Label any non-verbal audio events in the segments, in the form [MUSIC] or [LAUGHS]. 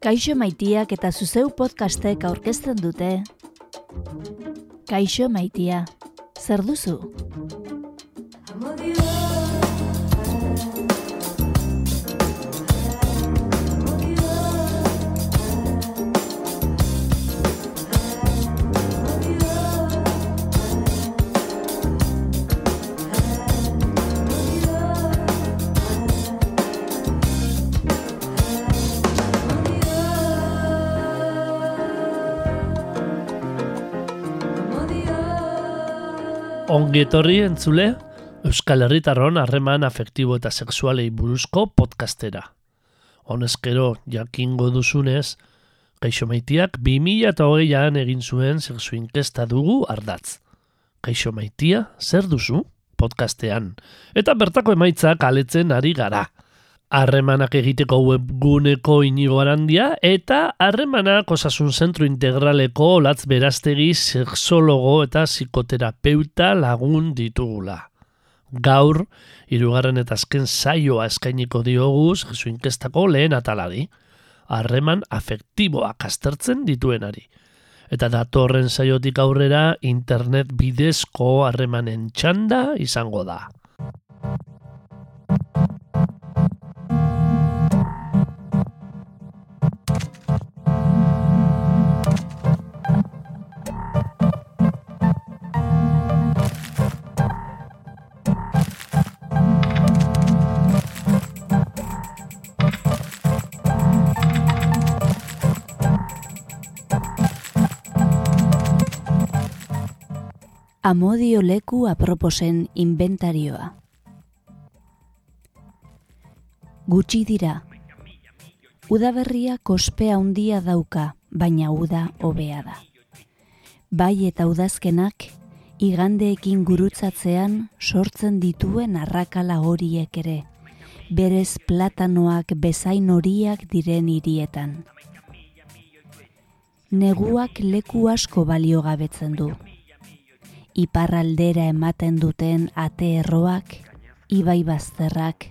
Kaixo maitiak eta zuzeu podcastek aurkezten dute. Kaixo maitia, zer duzu? Ongi etorri entzule, Euskal Herritarron harreman afektibo eta sexualei buruzko podcastera. Honezkero jakingo duzunez, Kaixo Maitiak 2008an egin zuen sexu inkesta dugu ardatz. Kaixo Maitia, zer duzu? Podcastean. Eta bertako emaitzak aletzen ari gara harremanak egiteko webguneko inigo arandia, eta harremanak osasun zentro integraleko latz beraztegi sexologo eta psikoterapeuta lagun ditugula. Gaur, irugarren eta azken saioa eskainiko dioguz, jesu inkestako lehen ataladi, harreman afektiboak aztertzen dituenari. Eta datorren saiotik aurrera, internet bidezko harremanen txanda izango da. Amodio leku aproposen inventarioa. Gutxi dira. Udaberria kospea handia dauka, baina uda hobea da. Bai eta udazkenak, igandeekin gurutzatzean sortzen dituen arrakala horiek ere, berez platanoak bezain horiak diren hirietan. Neguak leku asko balio gabetzen du iparraldera ematen duten ate erroak, ibai bazterrak,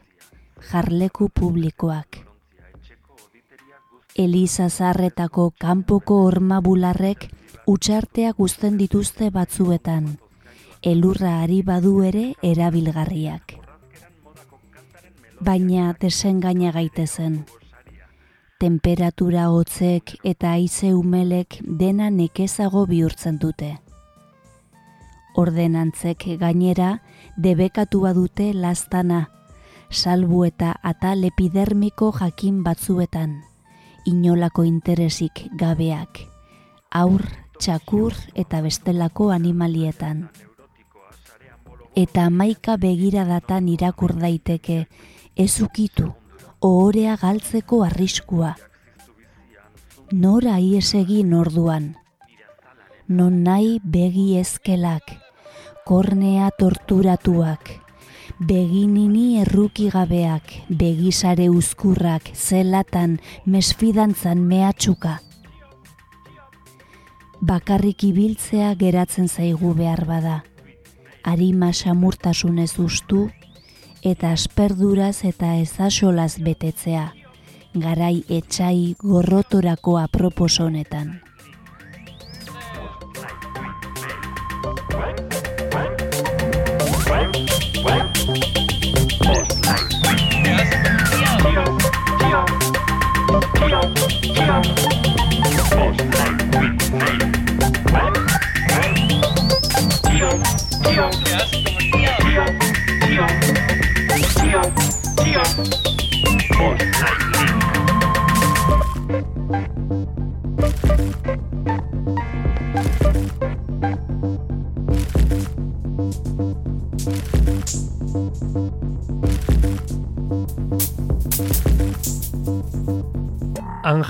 jarleku publikoak. Eliza zarretako kanpoko orma bularrek utxarteak uzten dituzte batzuetan, elurra ari badu ere erabilgarriak. Baina desengaina gaitezen. Temperatura hotzek eta haize umelek dena nekezago bihurtzen dute ordenantzek gainera debekatua dute lastana, salbu eta atal epidermiko jakin batzuetan, inolako interesik gabeak, aur, txakur eta bestelako animalietan. Eta amaika begiradatan irakur daiteke, ezukitu, ohorea galtzeko arriskua. Nora iesegin orduan, non nahi begi ezkelak, kornea torturatuak, beginini erruki gabeak, begisare uzkurrak, zelatan, mesfidantzan mehatxuka. Bakarrik ibiltzea geratzen zaigu behar bada, harima samurtasunez ustu, eta asperduraz eta ezasolaz betetzea, garai etxai gorrotorako aproposonetan. Thank you.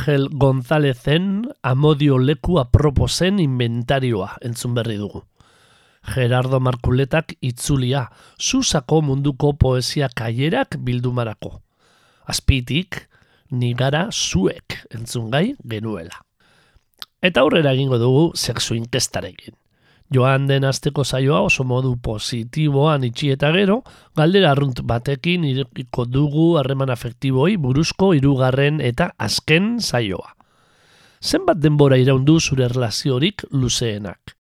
Angel Gonzalezen amodio leku aproposen inventarioa entzun berri dugu. Gerardo Markuletak itzulia, susako munduko poesia kaierak bildumarako. Azpitik, nigara zuek entzun gai genuela. Eta aurrera egingo dugu sexu inkestarekin. Joan den asteko zaioa oso modu positiboan itxi eta gero, galdera arrunt batekin iriko dugu harreman afektiboi buruzko hirugarren eta azken zaioa. Zenbat denbora iraundu zure relaziorik luzeenak?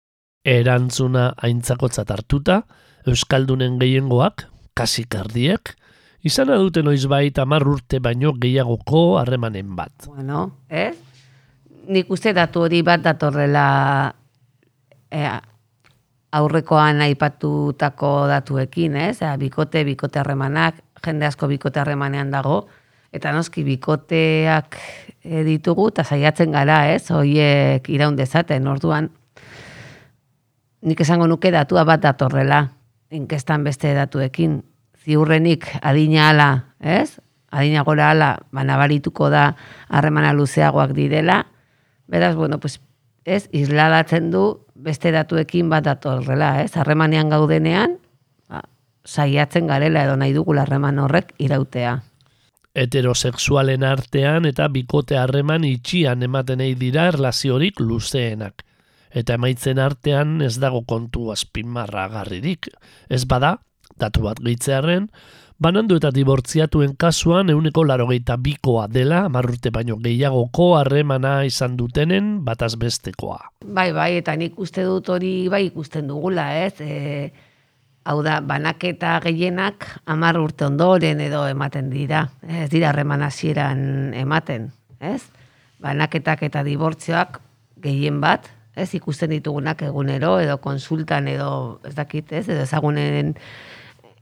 Erantzuna aintzakotzat hartuta, Euskaldunen gehiengoak, kasikardiek, izan adute noiz bai tamar urte baino gehiagoko harremanen bat. Bueno, ez? Nik uste datu hori bat datorrela e, aurrekoan aipatutako datuekin, ez? E, bikote, bikote harremanak, jende asko bikote harremanean dago, eta noski bikoteak e, ditugu, eta saiatzen gara, ez? Hoiek iraun dezaten, orduan, nik esango nuke datua bat datorrela, inkestan beste datuekin, ziurrenik adina ala, ez? Adina gora ala, ba, nabarituko da harremana luzeagoak didela, beraz, bueno, pues, ez, isladatzen du beste datuekin bat datorrela, ez? Harremanean gaudenean, ba, saiatzen garela edo nahi dugu harreman horrek irautea. Heterosexualen artean eta bikote harreman itxian ematen ei dira erlaziorik luzeenak. Eta emaitzen artean ez dago kontu azpimarra garririk. Ez bada, datu bat gehitzearen, banandu eta dibortziatuen kasuan euneko larogeita bikoa dela, marrute baino gehiagoko harremana izan dutenen bataz bestekoa. Bai, bai, eta nik uste dut hori bai ikusten dugula, ez? E, hau da, banaketa gehienak amar urte ondoren edo ematen dira, ez dira harreman hasieran ematen, ez? Banaketak eta dibortzioak gehien bat, ez ikusten ditugunak egunero edo konsultan edo ez dakit, ez? Edo ezagunen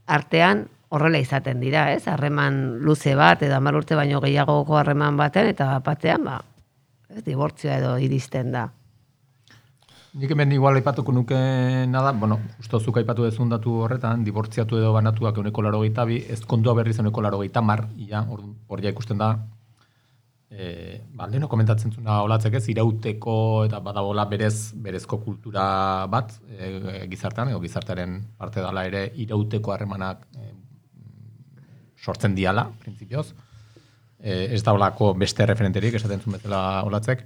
artean horrela izaten dira, ez? Harreman luze bat edo hamar urte baino gehiagoko harreman batean eta batean, ba, ez dibortzioa edo iristen da. Nik hemen igual aipatuko nuke nada, bueno, justo zuk aipatu dezun datu horretan, dibortziatu edo banatuak euneko laro bi, ez kontua berriz euneko laro mar, ia, hor ja ikusten da, e, ba, leheno komentatzen zuna olatzek ez, irauteko eta badabola berez, berezko kultura bat e, gizartean, edo gizartearen parte dela ere irauteko harremanak e, sortzen diala, printzipioz. E, ez da olako beste referenterik, esaten zuen bezala olatzek.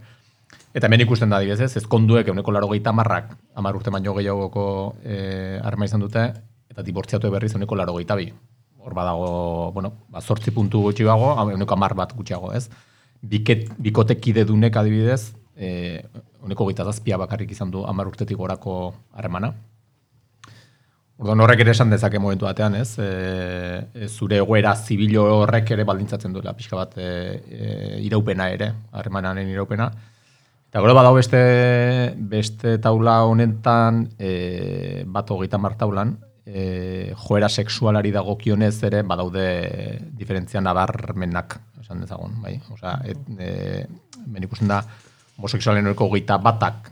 Eta hemen ikusten da, dibez ez, ezkonduek euneko laro gehieta marrak, amar urte baino gehiagoko e, arma izan dute, eta dibortziatu berriz euneko laro gehieta bi. Hor badago, bueno, ba, sortzi puntu gutxi bago, euneko amar bat gutxiago ez biket, bikotekide dunek adibidez, e, honeko gita zazpia bakarrik izan du amar urtetik gorako harremana. Orduan horrek ere esan dezake momentu batean, ez? E, e, zure egoera zibilo horrek ere baldintzatzen duela, pixka bat e, e, iraupena ere, harremanaren iraupena. Eta gero badau beste, beste taula honetan, e, bat hogeita martaulan, e, joera sexualari dagokionez ere badaude diferentzia nabarmenak esan dezagun, bai? Osea, et, e, ben ikusten da, homosexualen horiko geita batak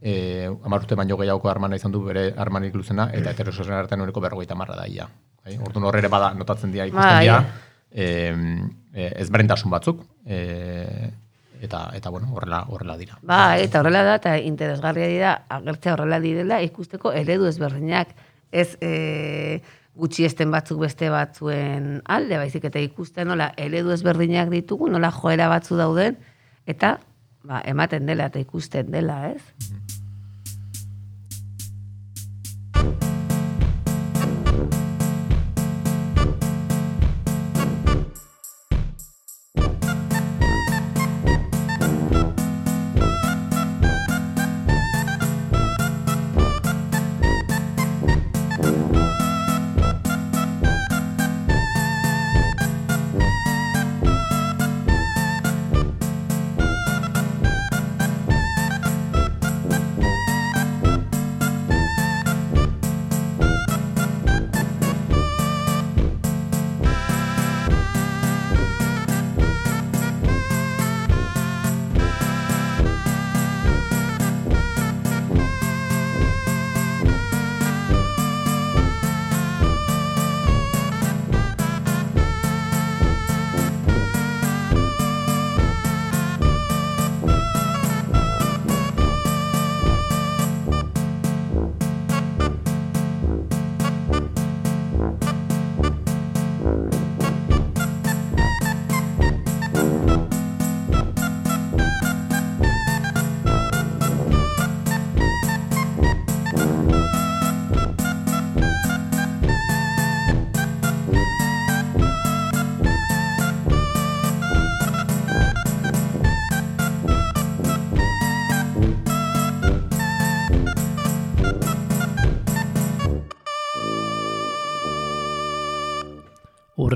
e, amarrute baino gehiagoko armana izan du bere armanik luzena, eta heterosexualen artean horiko berrogeita marra da, ia. Bai? Orduan horre bada notatzen dira ikusten bai. dira, e, berintasun batzuk, e, eta eta bueno, horrela horrela dira. Ba, eta horrela da eta interesgarria dira agertzea horrela direla ikusteko eredu ezberdinak. Ez eh gutxiesten batzuk beste batzuen alde, baizik eta ikusten nola eredu ezberdinak ditugu, nola joera batzu dauden, eta ba, ematen dela eta ikusten dela, ez? Mhm.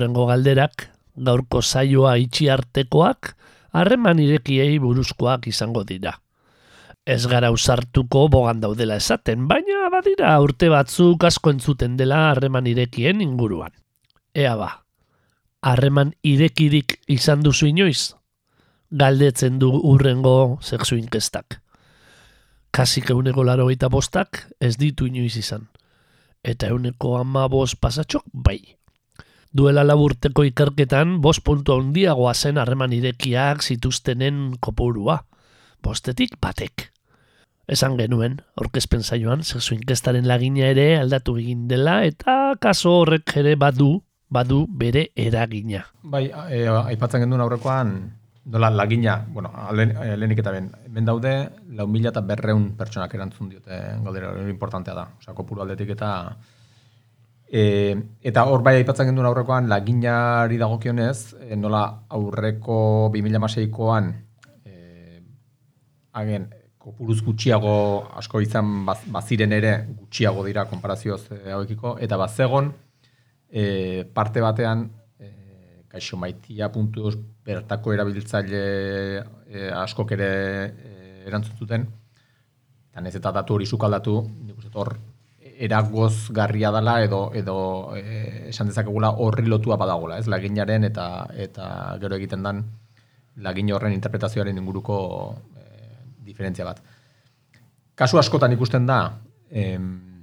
Urrengo galderak, gaurko saioa itxi artekoak, harreman irekiei buruzkoak izango dira. Ez gara usartuko bogan daudela esaten, baina badira urte batzuk asko entzuten dela harreman irekien inguruan. Ea ba, harreman irekirik izan duzu inoiz? Galdetzen du urrengo sexu inkestak. Kasik euneko laro bostak ez ditu inoiz izan. Eta euneko ama bost pasatxok bai. Duela laburteko ikerketan, bost puntu handiagoa zen harreman irekiak zituztenen kopurua. Bostetik batek. Esan genuen, orkezpen saioan, sexu inkestaren lagina ere aldatu egin dela eta kaso horrek ere badu, badu bere eragina. Bai, e, aipatzen genduen aurrekoan, dola lagina, bueno, eh, lehenik eta ben, ben daude, lau mila eta berreun pertsonak erantzun diote galdera, hori importantea da, osea, kopuru aldetik eta e, eta hor bai aipatzen genduen aurrekoan laginari dagokionez, e, nola aurreko 2006koan e, hagen kopuruz gutxiago asko izan baz- baziren ere gutxiago dira konparazioz e, hauekiko, eta bazegon e, parte batean e, kaixo maitia puntuz bertako erabiltzaile e, askok ere e, erantzun zuten, eta nez eta datu hori zukaldatu, nik uste hor eragozgarria dela edo edo e, esan dezakegula horri lotua badagola, ez laginaren eta eta gero egiten dan lagin horren interpretazioaren inguruko e, diferentzia bat. Kasu askotan ikusten da, em,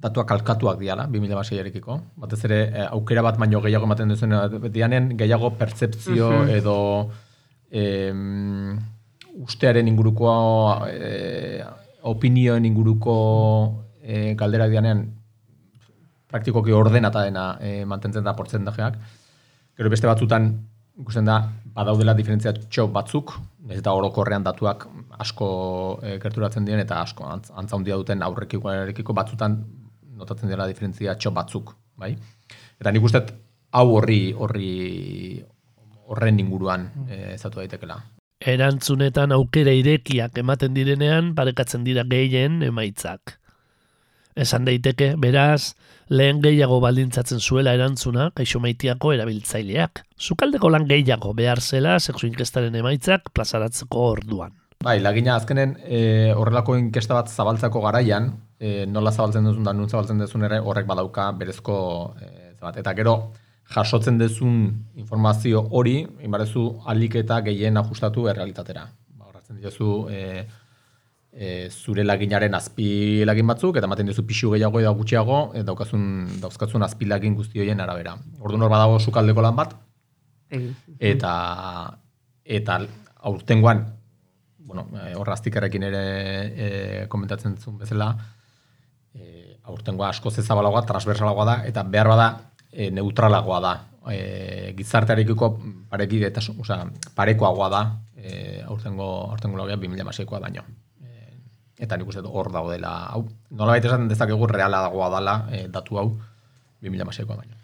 datuak alkatuak diala, 2006-arekiko. Batez ere, eh, aukera bat baino gehiago ematen duzen, dianen gehiago pertzepzio edo em, ustearen inguruko, eh, opinioen inguruko eh, galderak dianean praktikoki ordenata dena eh, mantentzen da portzentajeak. Gero beste batzutan ikusten da badaudela diferentzia txo batzuk, ez eta orokorrean datuak asko e, gerturatzen diren eta asko antz, antza handia duten aurrekiko batzutan notatzen dela diferentzia txo batzuk, bai? Eta nik uste hau horri horri horren inguruan e, ezatu daitekela. Erantzunetan aukera irekiak ematen direnean parekatzen dira gehien emaitzak. Esan daiteke, beraz, lehen gehiago baldintzatzen zuela erantzuna kaixo maitiako erabiltzaileak. Zukaldeko lan gehiago behar zela sexu inkestaren emaitzak plazaratzeko orduan. Bai, lagina azkenen e, horrelako inkesta bat zabaltzako garaian, e, nola zabaltzen duzun da nun zabaltzen duzun ere horrek badauka berezko e, bat. Eta gero jasotzen duzun informazio hori, inbarezu alik eta gehien ajustatu errealitatera. Ba, Horratzen diozu e, e, zure laginaren azpi lagin batzuk, eta ematen diozu pixu gehiago edo gutxiago, e, daukazun, dauzkatzun azpi lagin guzti horien arabera. Orduan hor badago sukaldeko lan bat, eta eta aurtengoan bueno, eh, hor aztikerrekin ere e, komentatzen zuen bezala, e, aurtengoa asko zezabalagoa, transversalagoa da, eta behar bada e, neutralagoa da. E, gizartearekiko pareki, eta, osea, parekoagoa da, e, aurtengo, aurtengo logia 2006koa baino. E, eta nik uste hor dago dela, hau, nola baita esaten dezakegu reala dagoa dela e, datu hau 2006koa baino.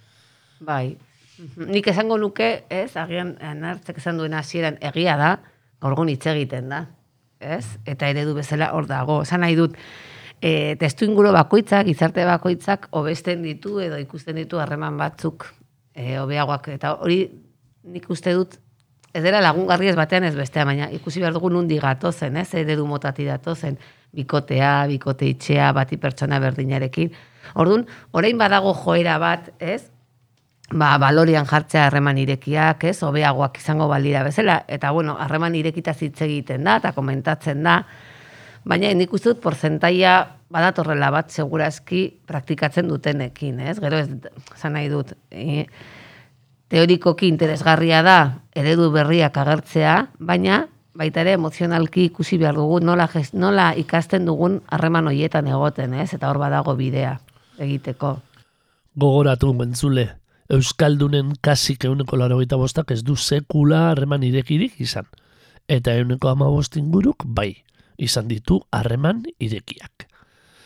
Bai. Mhm. Nik esango nuke, ez, agian anartzek esan duen hasieran egia da, gaurgon hitz egiten da. Ez? Eta eredu bezala hor dago. Esan nahi dut, e, testu inguru bakoitzak, gizarte bakoitzak, hobesten ditu edo ikusten ditu harreman batzuk e, hobeagoak. Eta hori nik uste dut, ez dela lagungarri ez batean ez bestea, baina ikusi behar dugu nundi gatozen, ez? Eredu motati datozen, bikotea, bikote itxea, bati pertsona berdinarekin. Orduan, orain badago joera bat, ez? ba, balorian jartzea harreman irekiak, ez, hobeagoak izango balira bezala, eta bueno, harreman irekita hitz egiten da, eta komentatzen da, baina nik uste dut porcentaia badatorrela bat segurazki praktikatzen dutenekin, ez? Gero ez, zan nahi dut, e, teorikoki interesgarria da eredu berriak agertzea, baina baita ere emozionalki ikusi behar dugu nola, nola ikasten dugun harreman hoietan egoten, ez? Eta hor badago bidea egiteko. Gogoratu mentzule, Euskaldunen kasik euneko larogeita bostak ez du sekula harreman irekirik izan. Eta euneko amabost inguruk bai, izan ditu harreman irekiak.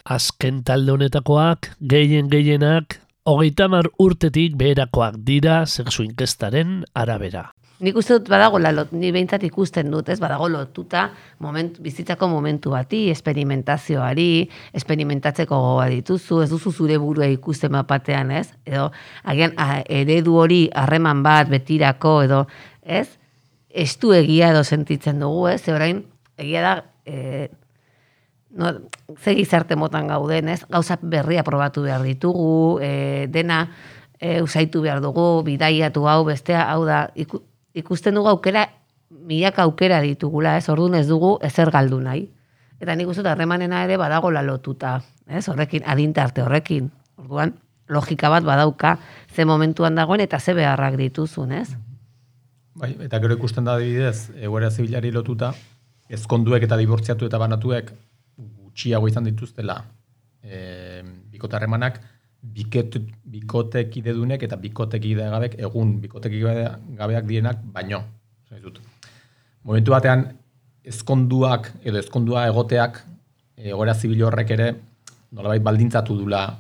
Azken talde honetakoak, gehien gehienak, hogeita mar urtetik beherakoak dira sexu inkestaren arabera. nik uste dut badago, lot, ni behintzat ikusten dut, ez, badago lotuta moment, bizitzako momentu bati, esperimentazioari, esperimentatzeko gogoa dituzu, ez duzu zure burua ikusten mapatean, ez? Edo, agian, a, eredu hori harreman bat betirako, edo, ez? Estu egia edo sentitzen dugu, ez? Ze orain, egia da, e, no, ze gizarte motan gauden, ez? Gauza berria probatu behar ditugu, e, dena e, usaitu behar dugu, bidaiatu hau, bestea, hau da, iku, ikusten dugu aukera, milaka aukera ditugula, ez? Orduan ez dugu ezer galdu nahi. Eta nik uste harremanena ere badagola lotuta, ez? Horrekin, adintarte horrekin. Orduan, logika bat badauka, ze momentuan dagoen eta ze beharrak dituzun, ez? Bai, eta gero ikusten da adibidez, egoera zibilari lotuta, ezkonduek eta dibortziatu eta banatuek gutxiago izan dituztela e, bikotarremanak, biket, bikotek eta bikotek gabek egun bikotek gabeak dienak baino. Zai dut. Momentu batean, ezkonduak edo ezkondua egoteak egoera zibil horrek ere nolabait baldintzatu dula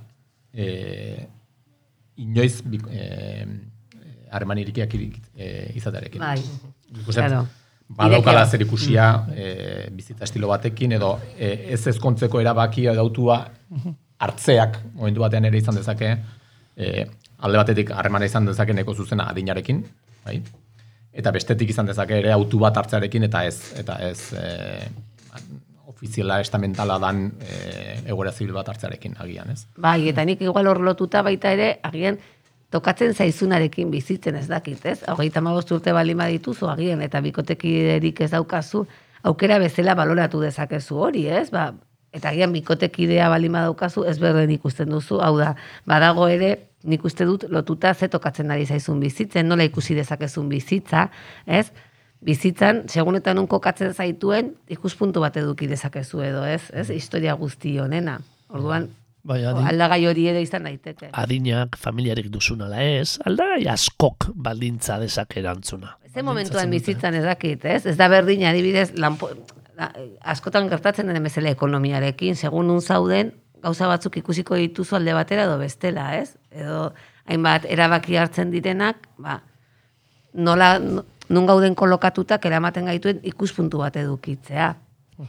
e, inoiz bik, e, harreman irikiak e, izatearekin. Bai, claro. Badaukala zer ikusia e, bizitza estilo batekin, edo e, ez ezkontzeko erabakia edo autua hartzeak momentu batean ere izan dezake, e, alde batetik harremana izan dezake neko zuzena adinarekin, bai? eta bestetik izan dezake ere autu bat hartzearekin, eta ez, eta ez e, ofiziala estamentala dan e, egoera zibil bat hartzearekin agian, ez? Bai, eta nik igual hor lotuta baita ere, agian, tokatzen zaizunarekin bizitzen ez dakit, ez? Hogeita hamabost urte balima dituzu agian, eta bikotekiderik ez daukazu, aukera bezala baloratu dezakezu hori, ez? Ba, eta agian bikotekidea balima daukazu, ez berden ikusten duzu, hau da, badago ere, nik uste dut lotuta ze tokatzen ari zaizun bizitzen, nola ikusi dezakezun bizitza, ez? Bizitzan, segun eta nun kokatzen zaituen, ikuspuntu bat eduki dezakezu edo, ez? ez? Historia guzti honena. Orduan, Bai, adin, aldagai hori ere izan daiteke. adinak, familiarik duzun ala ez, aldagai askok baldintza dezak erantzuna. Ze momentuan bizitzan ez dakit, ez? Ez da berdin adibidez, lanpo, la- askotan gertatzen den bezala ekonomiarekin, segun nun zauden, gauza batzuk ikusiko dituzu alde batera edo bestela, ez? Edo hainbat erabaki hartzen direnak, ba, nola, no- nun gauden kolokatutak eramaten gaituen ikuspuntu bat edukitzea.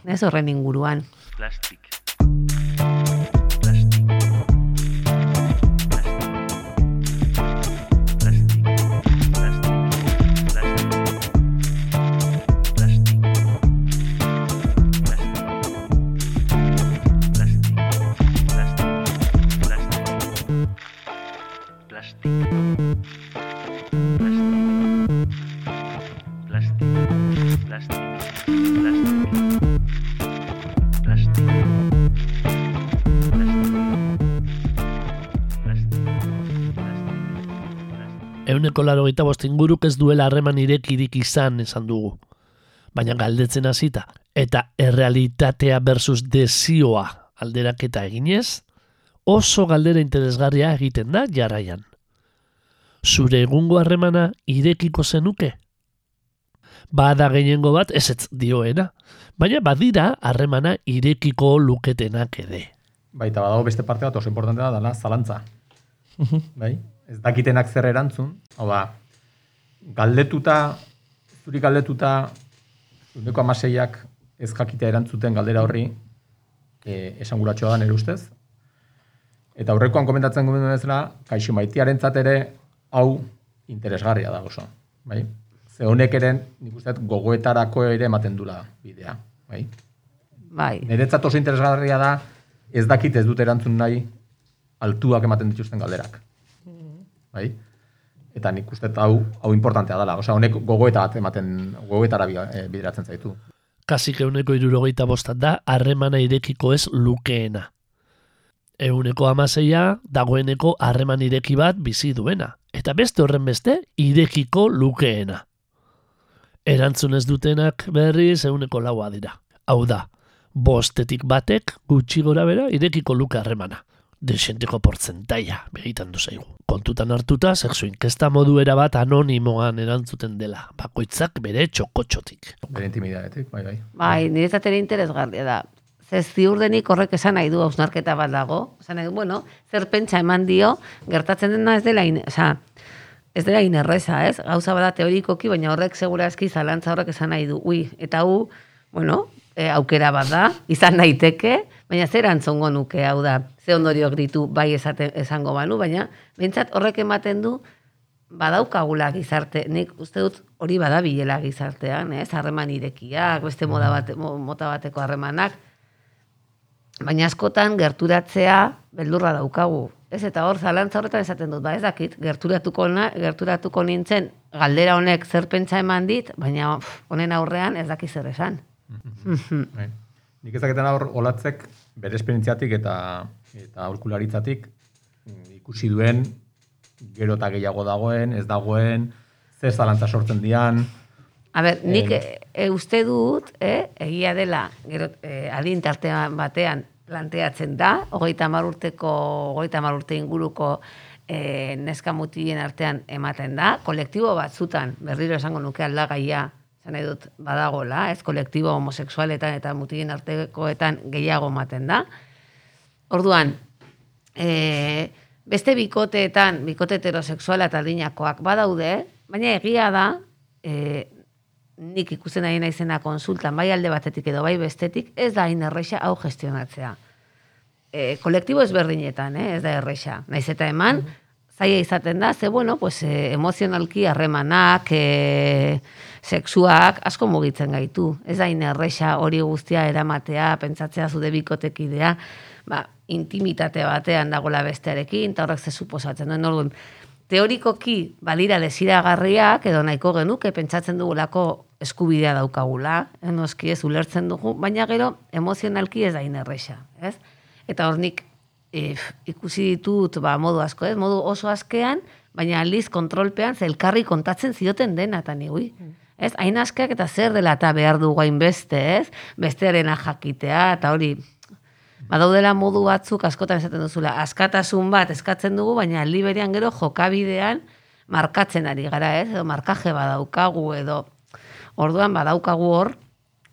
Ez horren inguruan. Plastic. Euneko laro gita inguruk ez duela harreman irekirik izan esan dugu. Baina galdetzen hasita eta errealitatea versus desioa alderaketa eginez, oso galdera interesgarria egiten da jarraian. Zure egungo harremana irekiko zenuke? Bada gehiengo bat ezetz dioena, baina badira harremana irekiko luketenak ere. Baita badago beste parte bat oso importantea dela zalantza. bai? Ez dakitenak zer erantzun, hau da, galdetuta, zuri galdetuta, uneko amaseiak ez jakitea erantzuten galdera horri, e, esanguratxoa da nire ustez. Eta aurrekoan komentatzen gomendu bezala, kaixo maitiaren ere, hau interesgarria da oso. Bai? Ze honek eren, nik uste gogoetarako ere ematen dula bidea. Bai? Bai, Niretzat oso interesgarria da, ez dakit ez dut erantzun nahi altuak ematen dituzten galderak. Bai? Eta nik uste hau, hau importantea dela. Osea, honek gogoeta bat ematen, gogoetara eh, bideratzen zaitu. kasik euneko irurogeita bostat da, harremana irekiko ez lukeena. Euneko amaseia dagoeneko harreman ireki bat bizi duena, eta beste horren beste irekiko lukeena. Erantzun ez dutenak berriz euneko laua dira. Hau da, bostetik batek gutxi gora bera irekiko luke harremana. Desenteko portzentaia, begitan du zaigu. Kontutan hartuta, sexu inkesta modu bat anonimoan erantzuten dela, bakoitzak bere txokotxotik. Bere intimidadetik, bai, bai. Bai, niretzat ere interesgarria da. Ze ziurdenik horrek esan nahi du hausnarketa bat dago. Esan nahi du, bueno, zer pentsa eman dio, gertatzen dena ez dela, in, oza, ez dela inerreza, ez? Gauza bada teorikoki, baina horrek segurazki zalantza horrek esan nahi du. Ui, eta hu, bueno, e, aukera bat da, izan daiteke, baina zer antzongo nuke, hau da, ze ondoriok ditu bai esate, esango banu, baina behintzat horrek ematen du, badaukagula gizarte, nik uste dut hori badabilela gizartean, ez? Harreman irekiak, beste moda bate, mo- mota bateko harremanak, baina askotan gerturatzea beldurra daukagu. Ez eta hor zalantza horretan esaten dut, ba ez dakit, gerturatuko, na, gerturatuko nintzen galdera honek zer pentsa eman dit, baina honen aurrean ez daki zer esan. Bai. Nik ezaketan hor olatzek bere esperientziatik eta eta aurkularitzatik mm, ikusi duen gero eta gehiago dagoen, ez dagoen, zer zalantza sortzen dian, A ber, nik e, e, uste dut, eh, egia dela, gero, e, adin tartean batean planteatzen da, hogeita hamar urteko, hogeita hamar urte inguruko e, neska mutilen artean ematen da, kolektibo batzutan, berriro esango nuke aldagaia, zan nahi dut badagola, ez? Kolektibo homoseksualetan eta mutilen artekoetan gehiago ematen da. Orduan, e, beste bikoteetan, bikote heterosexuala eta adinakoak badaude, baina egia da, e, nik ikusten ari naizena konsultan, bai alde batetik edo bai bestetik, ez da hain erresa hau gestionatzea. E, kolektibo ezberdinetan, eh? ez da erresa. Naiz eta eman, zaila izaten da, ze bueno, pues, e, emozionalki harremanak, e, sexuak asko mugitzen gaitu. Ez da hain erresa hori guztia eramatea, pentsatzea zude bikotekidea, ba, intimitate batean dagola bestearekin, eta horrek ze suposatzen duen, orduan, teorikoki badira desiragarriak edo nahiko genuke pentsatzen dugulako eskubidea daukagula, eh, noski ez ulertzen dugu, baina gero emozionalki ez da inerresa, ez? Eta hor nik eh, ikusi ditut ba, modu asko, ez? Modu oso askean, baina aldiz kontrolpean ze elkarri kontatzen zioten dena eta ni ui. Ez, hain askeak eta zer dela eta behar dugu hainbeste, ez? Bestearena jakitea eta hori Badaudela modu batzuk askotan esaten duzula, askatasun bat eskatzen dugu, baina aldi berean gero jokabidean markatzen ari gara, ez? Edo markaje badaukagu edo orduan badaukagu hor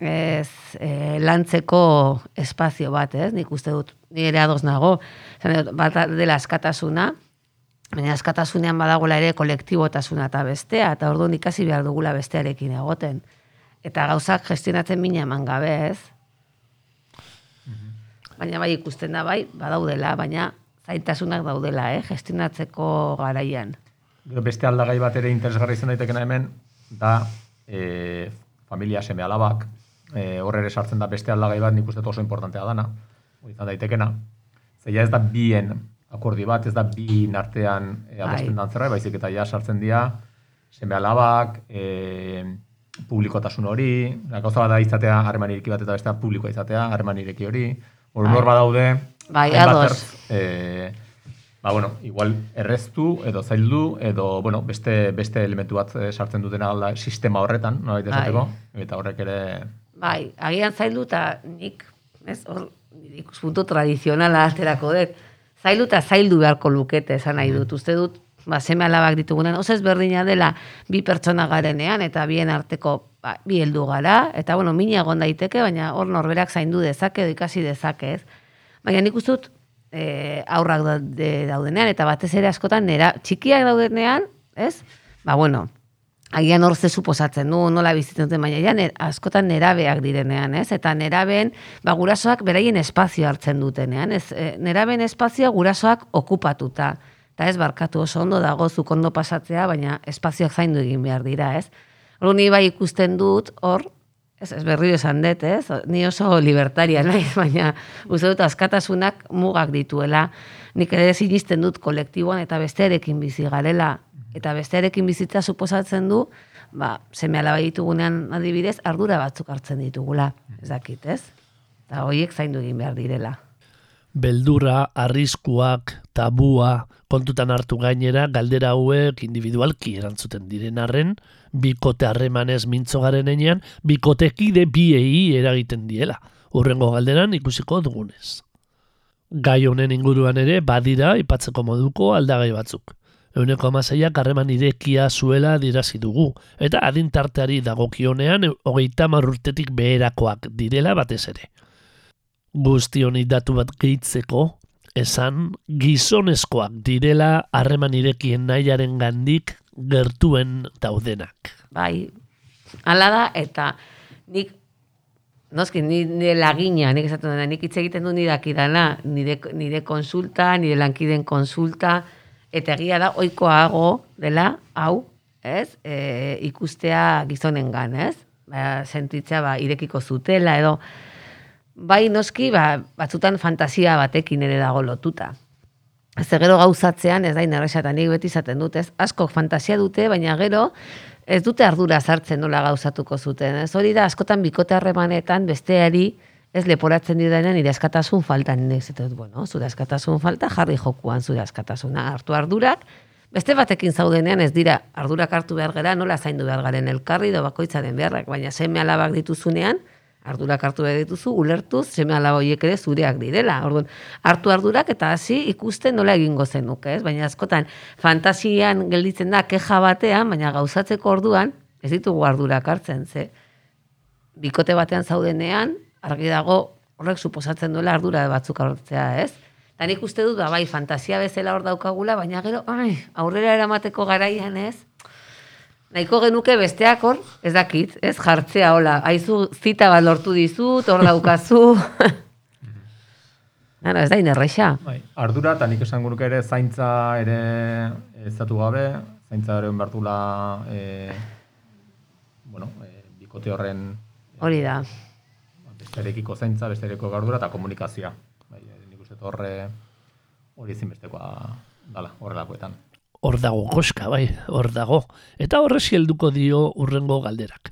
ez, e, lantzeko espazio bat, ez? Nik uste dut, ni ere ados nago, dut, bat dela askatasuna, baina askatasunean badagoela ere kolektibotasuna eta bestea, eta orduan ikasi behar dugula bestearekin egoten. Eta gauzak gestionatzen mina eman gabe, ez? Baina bai ikusten da bai, badaudela, baina zaitasunak daudela, eh, gestionatzeko garaian. Beste aldagai bat ere interesgarri izan daitekena hemen, da e, familia seme alabak, e, horre ere sartzen da beste aldagai bat nik uste oso importantea dana, hori izan daitekena. Zeia ez da bien akordi bat, ez da bien artean e, adosten dantzerra, baizik eta ja sartzen dira seme alabak, e, publikotasun hori, gauza bat da izatea harreman ireki bat eta bestea publikoa izatea harreman ireki hori, hori nor badaude, Bai, ados. ertz, e, ba, bueno, igual erreztu edo zaildu edo, bueno, beste, beste elementu bat eh, sartzen dutena da sistema horretan, nolabait esateko, eta horrek ere... Bai, agian zaildu eta nik, ez, hor, ikuspuntu tradizionala aterako dut, zaildu eta zaildu beharko lukete, esan nahi dut, uste dut, ba, seme alabak ditugunen, oso ezberdina dela bi pertsona garenean, eta bien arteko ba, bi heldu gara, eta bueno, mina egon daiteke, baina hor norberak zaindu dezake, edo ikasi dezake, ez. Baina nik uste dut, e, aurrak daude, daudenean, eta batez ere askotan nera, txikiak daudenean, ez? Ba, bueno, agian hor ze suposatzen du, nola bizitzen duten, baina ja, ner, askotan nerabeak direnean, ez? Eta nerabeen, ba, gurasoak beraien espazio hartzen dutenean, ez? E, nerabeen espazioa gurasoak okupatuta. Eta ez barkatu oso ondo dago zuk ondo pasatzea, baina espazioak zaindu egin behar dira, ez? Hor ni bai ikusten dut, hor, ez, ez berriro esan dut, ez? Ni oso libertaria naiz, [LAUGHS] baina uste dut askatasunak mugak dituela. Nik ere sinisten dut kolektiboan eta bestearekin bizi garela. Eta bestearekin bizitza suposatzen du, ba, seme alaba ditugunean adibidez, ardura batzuk hartzen ditugula. Ez dakit, ez? Eta horiek zaindu egin behar direla. Beldurra, arriskuak, tabua, kontutan hartu gainera, galdera hauek individualki erantzuten diren arren, bikote harremanez mintzo garen enean, bikotekide biei eragiten diela. Urrengo galderan ikusiko dugunez. Gai honen inguruan ere badira ipatzeko moduko aldagai batzuk. Euneko amaseiak harreman irekia zuela dirazi dugu, eta adintarteari dagokionean hogeita urtetik beherakoak direla batez ere guzti honi datu bat gehitzeko, esan gizonezkoak direla harreman irekien nahiaren gandik gertuen daudenak. Bai, ala da, eta nik, noski, ni, nire lagina, nik esaten dena, nik hitz egiten du nire dakidana, nire, nire konsulta, nire lankiden konsulta, eta egia da, oikoago dela, hau, ez, e, ikustea gizonengan, ez? Ba, sentitzea, ba, irekiko zutela, edo, bai noski, ba, batzutan fantasia batekin ere dago lotuta. Ez gero gauzatzean, ez da inerrexatan nik beti izaten dut, ez? Asko fantasia dute, baina gero ez dute ardura sartzen nola gauzatuko zuten. Ez hori da, askotan bikote harremanetan besteari ez leporatzen didanean nire askatasun falta. Nire dut, bueno, zure askatasun falta, jarri jokuan zure askatasuna hartu ardurak, Beste batekin zaudenean ez dira ardurak hartu behar gara, nola zaindu behar garen elkarri do bakoitzaren beharrak, baina seme alabak dituzunean, ardurak hartu behar dituzu, ulertuz, seme alaba horiek ere zureak direla. Orduan, hartu ardurak eta hasi ikusten nola egingo zenuke, ez? Baina askotan, fantasian gelditzen da keja batean, baina gauzatzeko orduan, ez ditugu ardurak hartzen, ze bikote batean zaudenean, argi dago horrek suposatzen duela ardura batzuk hartzea, ez? Eta nik uste dut, ba, bai, fantasia bezala hor daukagula, baina gero, ai, aurrera eramateko garaian, ez? Nahiko genuke besteak hor, ez dakit, ez jartzea, hola, aizu zita bat lortu dizut, hor daukazu. [LAUGHS] Ara, ez da inerreixa. Bai, ardura, eta nik esan ere, zaintza ere ezatu gabe, zaintza ere onbertula, e, bueno, e, bikote horren Hori da. besterekiko zaintza, besterekiko gardura eta komunikazioa. Bai, nik uste dut horre hori ezinbestekoa dala, horrelakoetan. Hor dago koska, bai, hor dago. Eta horrezi helduko dio urrengo galderak.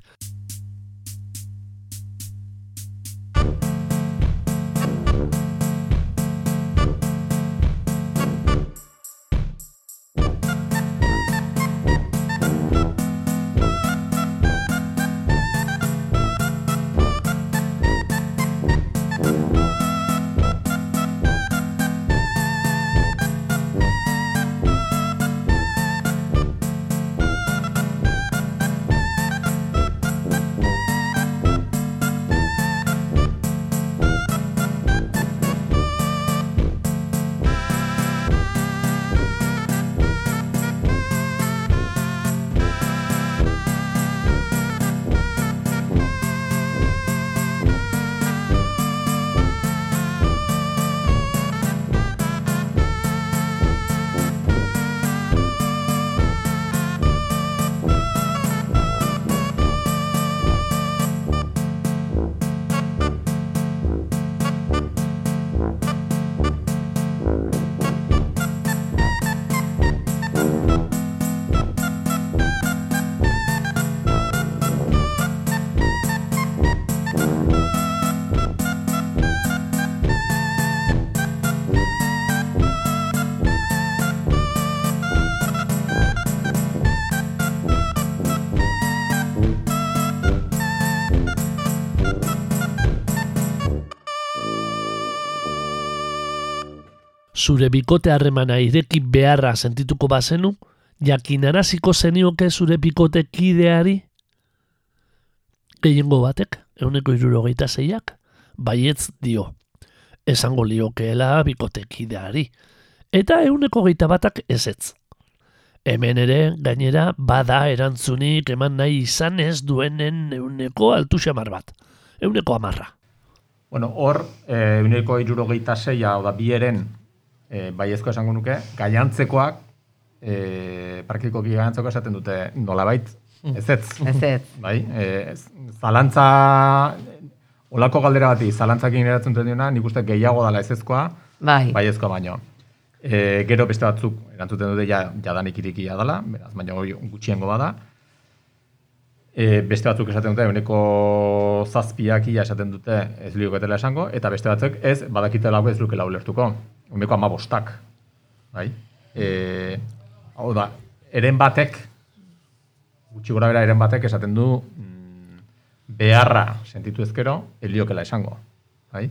Zure bikote harremana ireki beharra sentituko bazenu, jakinaraziko zenioke zure bikote kideari? Gehiengo batek, euneko irurogeita zeiak, baietz dio. Esango liokeela bikote kideari. Eta euneko geita batak ezetz. Hemen ere, gainera, bada erantzunik eman nahi izan ez duenen euneko altu xamar bat. Euneko amarra. Bueno, hor, eh, euneko irurogeita zeia, oda, bieren e, baiezko esango nuke, gaiantzekoak, e, praktikoki gaiantzeko esaten dute nolabait, ez ez. Ez ez. Bai, e, zalantza, olako galdera bati, zalantzakin eratzen duten diona, nik uste gehiago dala ez ezkoa, Bai. baiezkoa baino. E, gero beste batzuk erantzuten dute ja, jadanik irikia dala, beraz, baina gutxiengo bada. E, beste batzuk esaten dute, uneko zazpiak ia esaten dute ez lioketela esango, eta beste batzuk ez badakitela ez lukela ulertuko. Uneko ama bostak. Bai? E, hau da, eren batek, gutxi gora bera eren batek esaten du mm, beharra sentitu ezkero, heliokela esango. Bai?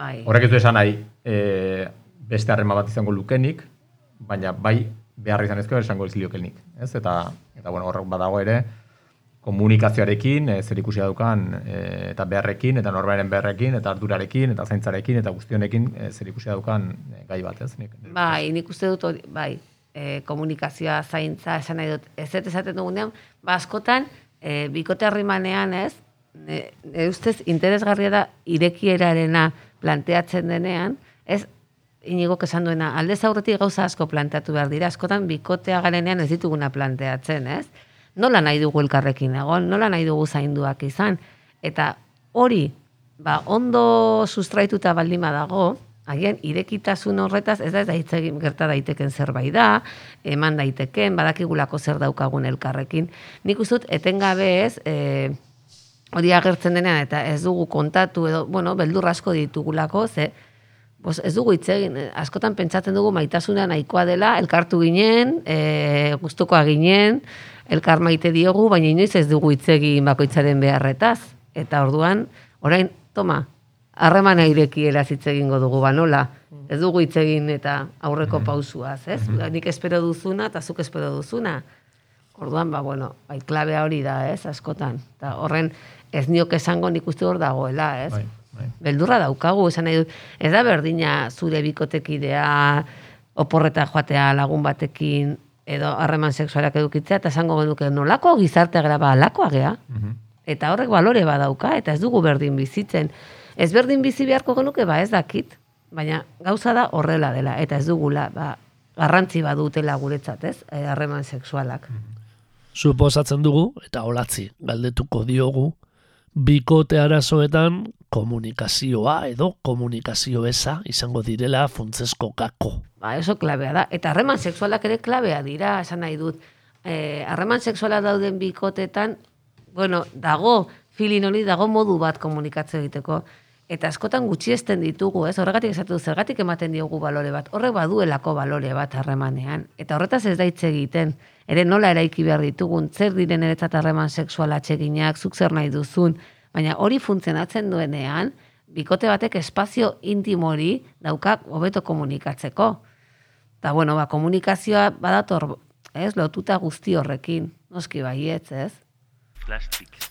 Bai. Horrek ez du esan nahi, e, beste harrema bat izango lukenik, baina bai behar izan ezkero esango ez liokenik. Ez? Eta, eta bueno, horrek badago ere, komunikazioarekin, e, zer ikusia daukan, e, eta beharrekin, eta norbaren beharrekin, eta ardurarekin, eta zaintzarekin, eta guztionekin e, zer ikusia daukan e, gai bat, ez? Nik, Bai, nik uste dut hori, bai. e, komunikazioa zaintza, esan nahi dut, ez ez esaten dugunean, ba, askotan, e, bikote harrimanean ez, ne, ne ustez interesgarria da irekierarena planteatzen denean, ez, inigo esan duena, aldez aurretik gauza asko planteatu behar dira, askotan bikotea garenean ez dituguna planteatzen, ez? Nola nahi dugu elkarrekin egon, nola nahi dugu zainduak izan, eta hori, ba, ondo sustraituta baldima dago, agian irekitasun horretaz ez da ez da hitz egin gerta daiteken zerbait da, eman daiteken, badakigulako zer daukagun elkarrekin. Nik uste etengabe ez, e, hori agertzen denean eta ez dugu kontatu edo, bueno, beldur asko ditugulako, ze Bos, ez dugu hitz egin, askotan pentsatzen dugu maitasuna nahikoa dela, elkartu ginen, e, gustukoa ginen, elkar maite diogu, baina inoiz ez dugu hitz egin bakoitzaren beharretaz. Eta orduan, orain, toma, harremana irekiela hitz egingo dugu banola. Ez dugu hitz egin eta aurreko pausuaz, ez? Nik espero duzuna eta zuk espero duzuna. Orduan, ba, bueno, bai, klabea hori da, ez, askotan. Ta horren, ez niok esango nik uste hor dagoela, ez? Bai. Beldurra daukagu, esan nahi dut, ez da berdina zure bikotekidea, oporreta joatea lagun batekin, edo harreman sexualak edukitzea, eta esango genuke nolako gizartea gara ba, alakoa gea. Mhm. Eta horrek balore badauka, eta ez dugu berdin bizitzen. Ez berdin bizi beharko genuke, ba ez dakit. Baina gauza da horrela dela, eta ez dugula, ba, garrantzi badutela guretzat, ez? Eh, Harreman sexualak. Suposatzen dugu, eta olatzi, galdetuko diogu, bikote arazoetan komunikazioa edo komunikazio eza izango direla funtzesko gako. Ba, eso klabea da. Eta harreman sexualak ere klabea dira, esan nahi dut. Eh, harreman sexuala dauden bikotetan, bueno, dago, filin hori dago modu bat komunikatze egiteko. Eta askotan gutxiesten ditugu, ez? Horregatik esatu zergatik ematen diogu balore bat. Horrek baduelako balore bat harremanean. Eta horretaz ez da hitz egiten. Ere nola eraiki behar ditugun, zer diren eretzat harreman sexuala atxeginak, zuk zer nahi duzun. Baina hori funtzionatzen duenean, bikote batek espazio intimo hori daukak hobeto komunikatzeko. Eta bueno, ba, komunikazioa badator, ez, lotuta guzti horrekin. Noski baietz, ez? Plastik.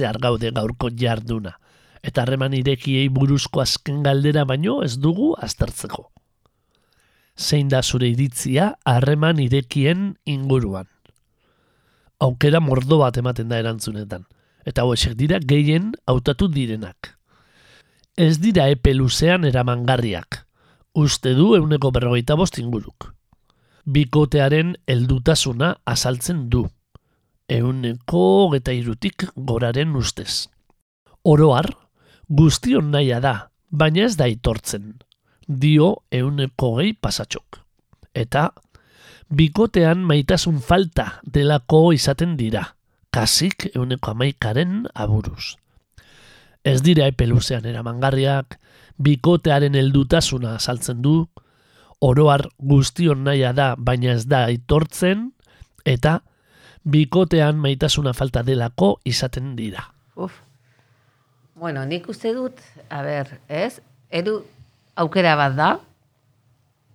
Bukatzear gaude gaurko jarduna, eta harreman irekiei buruzko azken galdera baino ez dugu aztertzeko. Zein da zure iritzia harreman irekien inguruan? Aukera mordo bat ematen da erantzunetan, eta hauexek dira gehien hautatu direnak. Ez dira epe luzean eramangarriak, uste du euneko berrogeita bost inguruk. Bikotearen heldutasuna azaltzen du euneko geta irutik goraren ustez. Oroar, guztion naia da, baina ez da itortzen, dio euneko gehi pasatxok. Eta, bikotean maitasun falta delako izaten dira, kasik euneko amaikaren aburuz. Ez dira epeluzean eramangarriak, bikotearen heldutasuna saltzen du, oroar guztion naia da, baina ez da itortzen, eta bikotean maitasuna falta delako izaten dira. Uf. Bueno, nik uste dut, a ber, ez? Edu aukera bat da,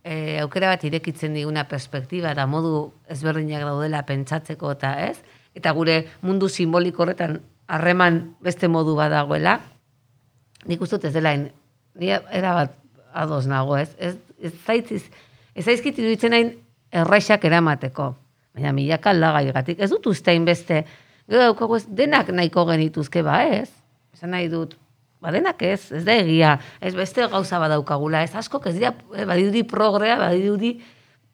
e, aukera bat irekitzen diguna perspektiba eta modu ezberdinak daudela pentsatzeko eta ez? Eta gure mundu simboliko horretan harreman beste modu bat dagoela, nik uste dut ez dela, ni era bat ados nago, ez? Ez, ez zaitziz, ez zaizkit iruditzen hain erraixak eramateko. Baina milaka aldagaigatik, ez dut ustein beste, gero daukagu ez, denak nahiko genituzke ba ez, esan nahi dut, ba denak ez, ez da egia, ez beste gauza badaukagula, ez asko, ez dira, eh, badirudi progrea, badirudi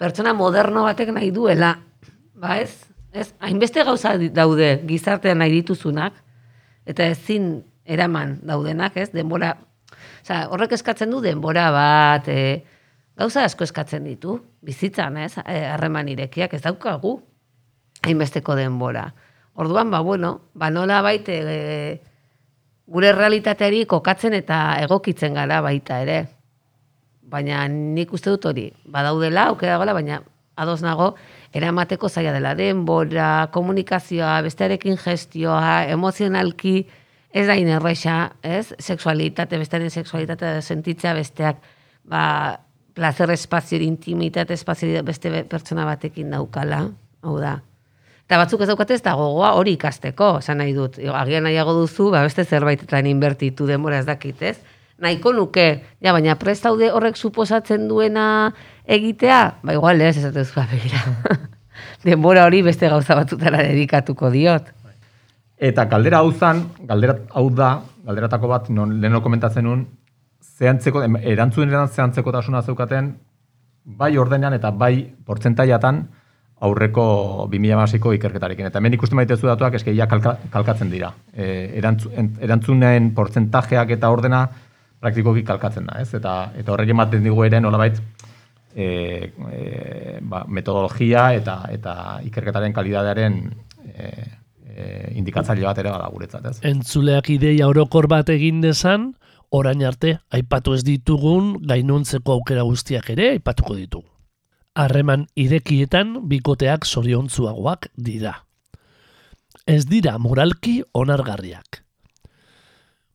pertsona moderno batek nahi duela, ba ez, ez, hainbeste gauza daude gizartean nahi dituzunak, eta ezin eraman daudenak, ez, denbora, Osa, horrek eskatzen du denbora bat, e, gauza asko eskatzen ditu, bizitzan, ez, eh, harreman irekiak, ez daukagu, hainbesteko denbora. Orduan, ba, bueno, ba, nola baite e, gure realitateari kokatzen eta egokitzen gara baita ere. Baina nik uste dut hori, badaudela, aukera dagoela, baina ados nago, eramateko zaila dela denbora, komunikazioa, bestearekin gestioa, emozionalki, ez da inerreixa, ez? Sexualitate, bestearen sexualitate sentitzea besteak, ba, placer espazio, intimitate espazio beste pertsona batekin daukala, hau da. Eta batzuk ez daukate ez da gogoa hori ikasteko, esan nahi dut. Agian nahiago duzu, ba, beste zerbaitetan inbertitu denbora ez dakit, ez? Nahiko nuke, ja, baina prestaude horrek suposatzen duena egitea, ba, igual ez, ez dut begira. [LAUGHS] denbora hori beste gauza batutara dedikatuko diot. Eta galdera hau zan, galdera hau da, galderatako bat, non leheno komentatzen nun, zehantzeko, erantzun zehantzeko tasuna zeukaten, bai ordenean eta bai portzentaiatan aurreko 2006ko ikerketarekin. Eta hemen ikusten maitezu datuak eske ja kalka, kalkatzen dira. E, erantzun, erantzunen portzentajeak eta ordena praktikoki kalkatzen da, ez? Eta eta horrek ematen digu ere nolabait e, e, ba, metodologia eta eta ikerketaren kalidadearen e, e, indikatzaile bat ere bada guretzat, ez? Entzuleak ideia orokor bat egin dezan, orain arte aipatu ez ditugun gainontzeko aukera guztiak ere aipatuko ditugu. Harreman irekietan bikoteak zoriontzuagoak dira. Ez dira moralki onargarriak.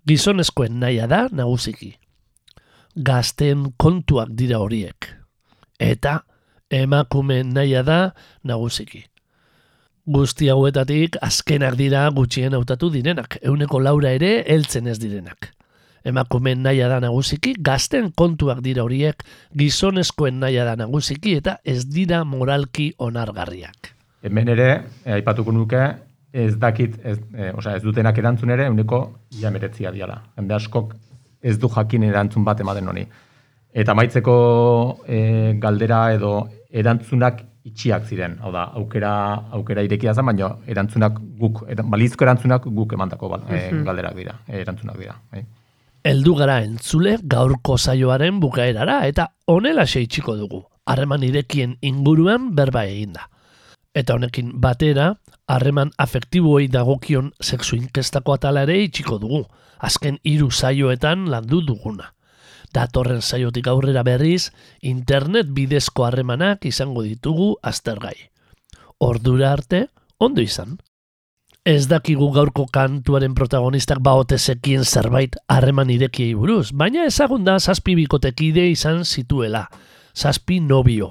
Gizonezkoen naia da nagusiki. Gazten kontuak dira horiek. Eta emakumeen naia da nagusiki. Guzti hauetatik azkenak dira gutxien hautatu direnak, euneko laura ere heltzen ez direnak. Emakumeen naia da nagusiki, gazten kontuak dira horiek, gizonezkoen naia da nagusiki eta ez dira moralki onargarriak. Hemen ere, eh, aipatuko nuke, ez dakit, ez, eh, osea, ez dutenak erantzun ere, euneko ia meretzia diala. Hende askok ez du jakin erantzun bat ematen honi. Eta maitzeko eh, galdera edo erantzunak itxiak ziren. Hau da, aukera, aukera irekia zen, baina erantzunak guk, balizko erantzunak guk emandako eh, galderak dira, erantzunak dira. Bai. Heldu gara entzule gaurko saioaren bukaerara eta honela itxiko dugu. Harreman irekien inguruan berba eginda. Eta honekin batera, harreman afektiboei dagokion sexu inkestako atala ere itxiko dugu. Azken hiru saioetan landu duguna. Datorren saiotik aurrera berriz, internet bidezko harremanak izango ditugu aztergai. Ordura arte, ondo izan. Ez dakigu gaurko kantuaren protagonistak baote zekien zerbait harreman irekiei buruz, baina ezagun da zazpi bikotekide izan zituela, zazpi nobio.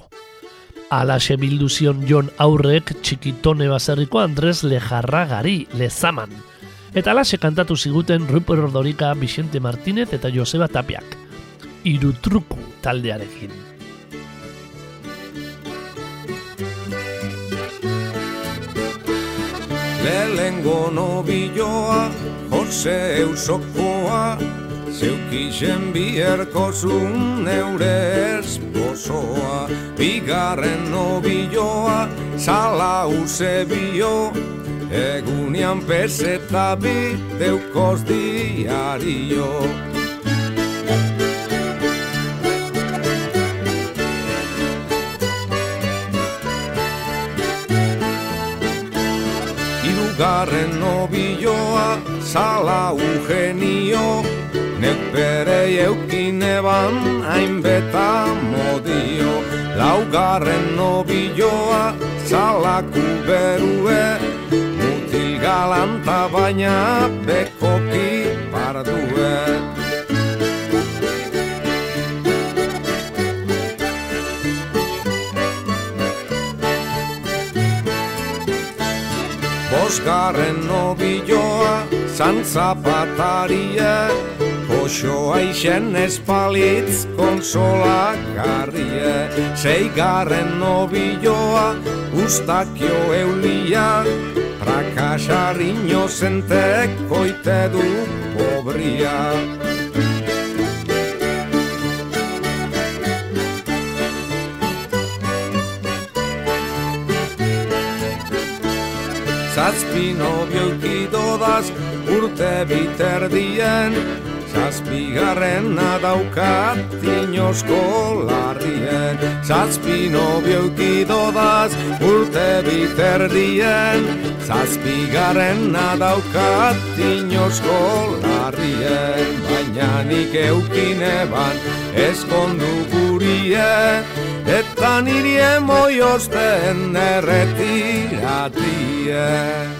Alaxe bildu zion Jon aurrek txikitone bazerriko Andres Lejarra gari, lezaman. Eta alaxe kantatu ziguten Rupert Ordorika, Vicente Martínez eta Joseba Tapiak. Irutruku taldearekin. Lehengo nobioa, Jose Eusokoa, Zeukixen bierko zun neure esposoa. Bigarren nobioa, Sala Eusebio, Egunian peseta bi deukoz diario. Irugarren nobioa, Sala Eugenio, Nek bere eukin eban hainbeta modio. Laugarren nobioa salaku berue Mutil galanta baina bekoki pardue Bosgarren nobioa zantzapatarie Oso aixen espalitz konsola garrie. Seigarren nobioa ustakio eulia. Prakasarriño zentek koite du pobria Zazpi nobioki dodaz urte biterdien Zazpigarrena daukat inosko larrien. Zazpi nobioki dodaz urte biterdien, zazpigaren nadaukat inosko larrien, baina nik eukine ban eskondu gurie, eta nirie moiozten erretiratien.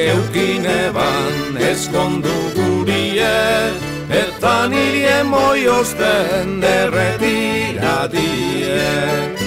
Baina nik eukine ban eskondu gurie, eta nire moiozten derretiradie.